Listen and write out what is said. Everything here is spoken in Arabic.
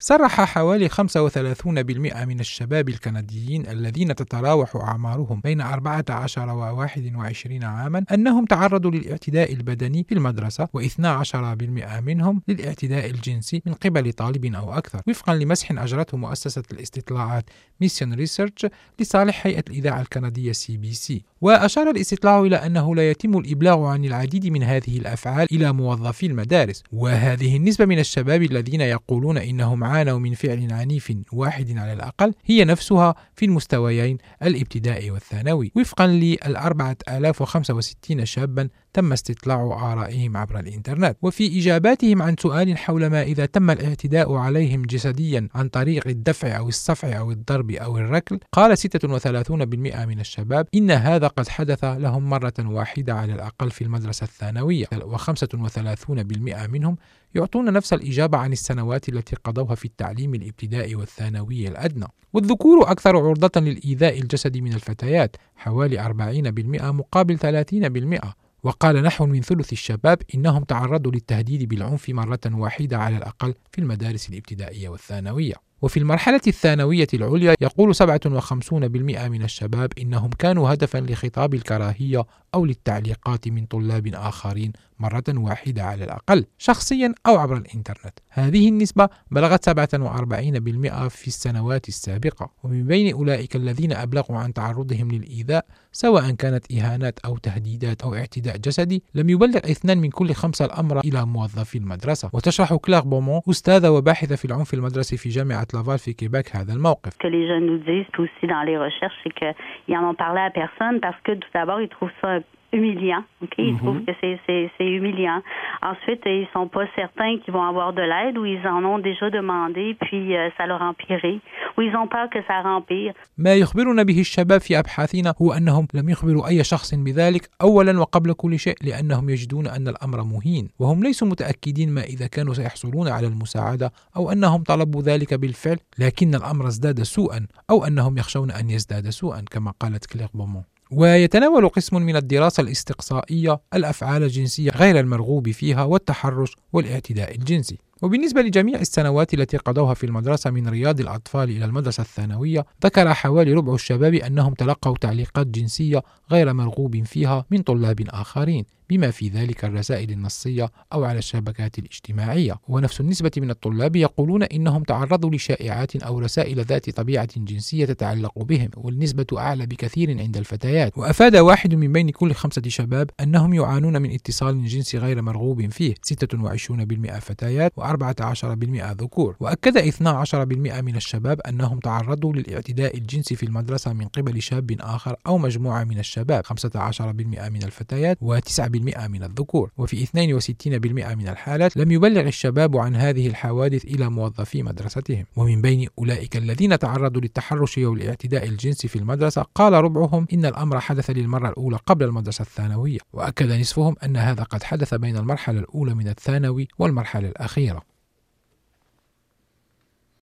صرح حوالي 35% من الشباب الكنديين الذين تتراوح أعمارهم بين 14 و 21 عاما أنهم تعرضوا للاعتداء البدني في المدرسة و12% منهم للاعتداء الجنسي من قبل طالب أو أكثر وفقا لمسح أجرته مؤسسة الاستطلاعات Mission Research لصالح هيئة الإذاعة الكندية CBC وأشار الاستطلاع إلى أنه لا يتم الإبلاغ عن العديد من هذه الأفعال إلى موظفي المدارس. وهذه النسبة من الشباب الذين يقولون إنهم عانوا من فعل عنيف واحد على الأقل هي نفسها في المستويين الابتدائي والثانوي. وفقا للأربعة آلاف وخمسة وستين شابا تم استطلاع آرائهم عبر الإنترنت وفي إجاباتهم عن سؤال حول ما إذا تم الاعتداء عليهم جسديا عن طريق الدفع أو الصفع أو الضرب أو الركل. قال 36% من الشباب إن هذا قد حدث لهم مرة واحدة على الأقل في المدرسة الثانوية و35% منهم يعطون نفس الإجابة عن السنوات التي قضوها في التعليم الإبتدائي والثانوي الأدنى. والذكور أكثر عرضة للإيذاء الجسدي من الفتيات حوالي 40% مقابل 30% وقال نحو من ثلث الشباب إنهم تعرضوا للتهديد بالعنف مرة واحدة على الأقل في المدارس الابتدائية والثانوية. وفي المرحلة الثانوية العليا يقول 57% من الشباب إنهم كانوا هدفا لخطاب الكراهية أو للتعليقات من طلاب آخرين مرة واحدة على الأقل شخصيا أو عبر الإنترنت. هذه النسبة بلغت 47% في السنوات السابقة. ومن بين أولئك الذين أبلغوا عن تعرضهم للإيذاء سواء كانت إهانات أو تهديدات أو اعتداء جسدي لم يبلغ اثنان من كل خمسة الأمر إلى موظفي المدرسة. وتشرح كلاغ بومون أستاذة وباحثة في العنف المدرسي في جامعة لافال في كيباك هذا الموقف que les jeunes nous disent aussi dans les recherches, c'est qu'ils n'en ont parlé à personne parce que tout d'abord, ils trouvent ça humiliant. Ok, Ils Mhm. trouvent que c'est- humiliant. Ensuite, ils sont pas certains qu'ils vont avoir de l'aide ou ils en ont déjà demandé, puis euh, ça leur empiré, ou ils ont peur que ça empire. ما يخبرنا به الشباب في أبحاثنا هو أنهم لم يخبروا أي شخص بذلك أولا وقبل كل شيء لأنهم يجدون أن الأمر مهين وهم ليسوا متأكدين ما إذا كانوا سيحصلون على المساعدة أو أنهم طلبوا ذلك بالفعل لكن الأمر ازداد سوءا أو أنهم يخشون أن يزداد سوءا كما قالت كلير بومون ويتناول قسم من الدراسة الاستقصائية الأفعال الجنسية غير المرغوب فيها والتحرش والاعتداء الجنسي. وبالنسبة لجميع السنوات التي قضوها في المدرسة من رياض الأطفال إلى المدرسة الثانوية ذكر حوالي ربع الشباب أنهم تلقوا تعليقات جنسية غير مرغوب فيها من طلاب آخرين بما في ذلك الرسائل النصية أو على الشبكات الاجتماعية. ونفس النسبة من الطلاب يقولون إنهم تعرضوا لشائعات أو رسائل ذات طبيعة جنسية تتعلق بهم والنسبة أعلى بكثير عند الفتيات. وأفاد واحد من بين كل خمسة شباب أنهم يعانون من اتصال جنسي غير مرغوب فيه 26% فتيات و14% ذكور. وأكد 12% من الشباب أنهم تعرضوا للاعتداء الجنسي في المدرسة من قبل شاب آخر أو مجموعة من الشباب. 15% من الفتيات و9% من الذكور. وفي 62% من الحالات لم يبلغ الشباب عن هذه الحوادث إلى موظفي مدرستهم. ومن بين أولئك الذين تعرضوا للتحرش أو الاعتداء الجنسي في المدرسة قال ربعهم إن الأمر حدث للمرة الأولى قبل المدرسة الثانوية. وأكد نصفهم أن هذا قد حدث بين المرحلة الأولى من الثانوي والمرحلة الأخيرة.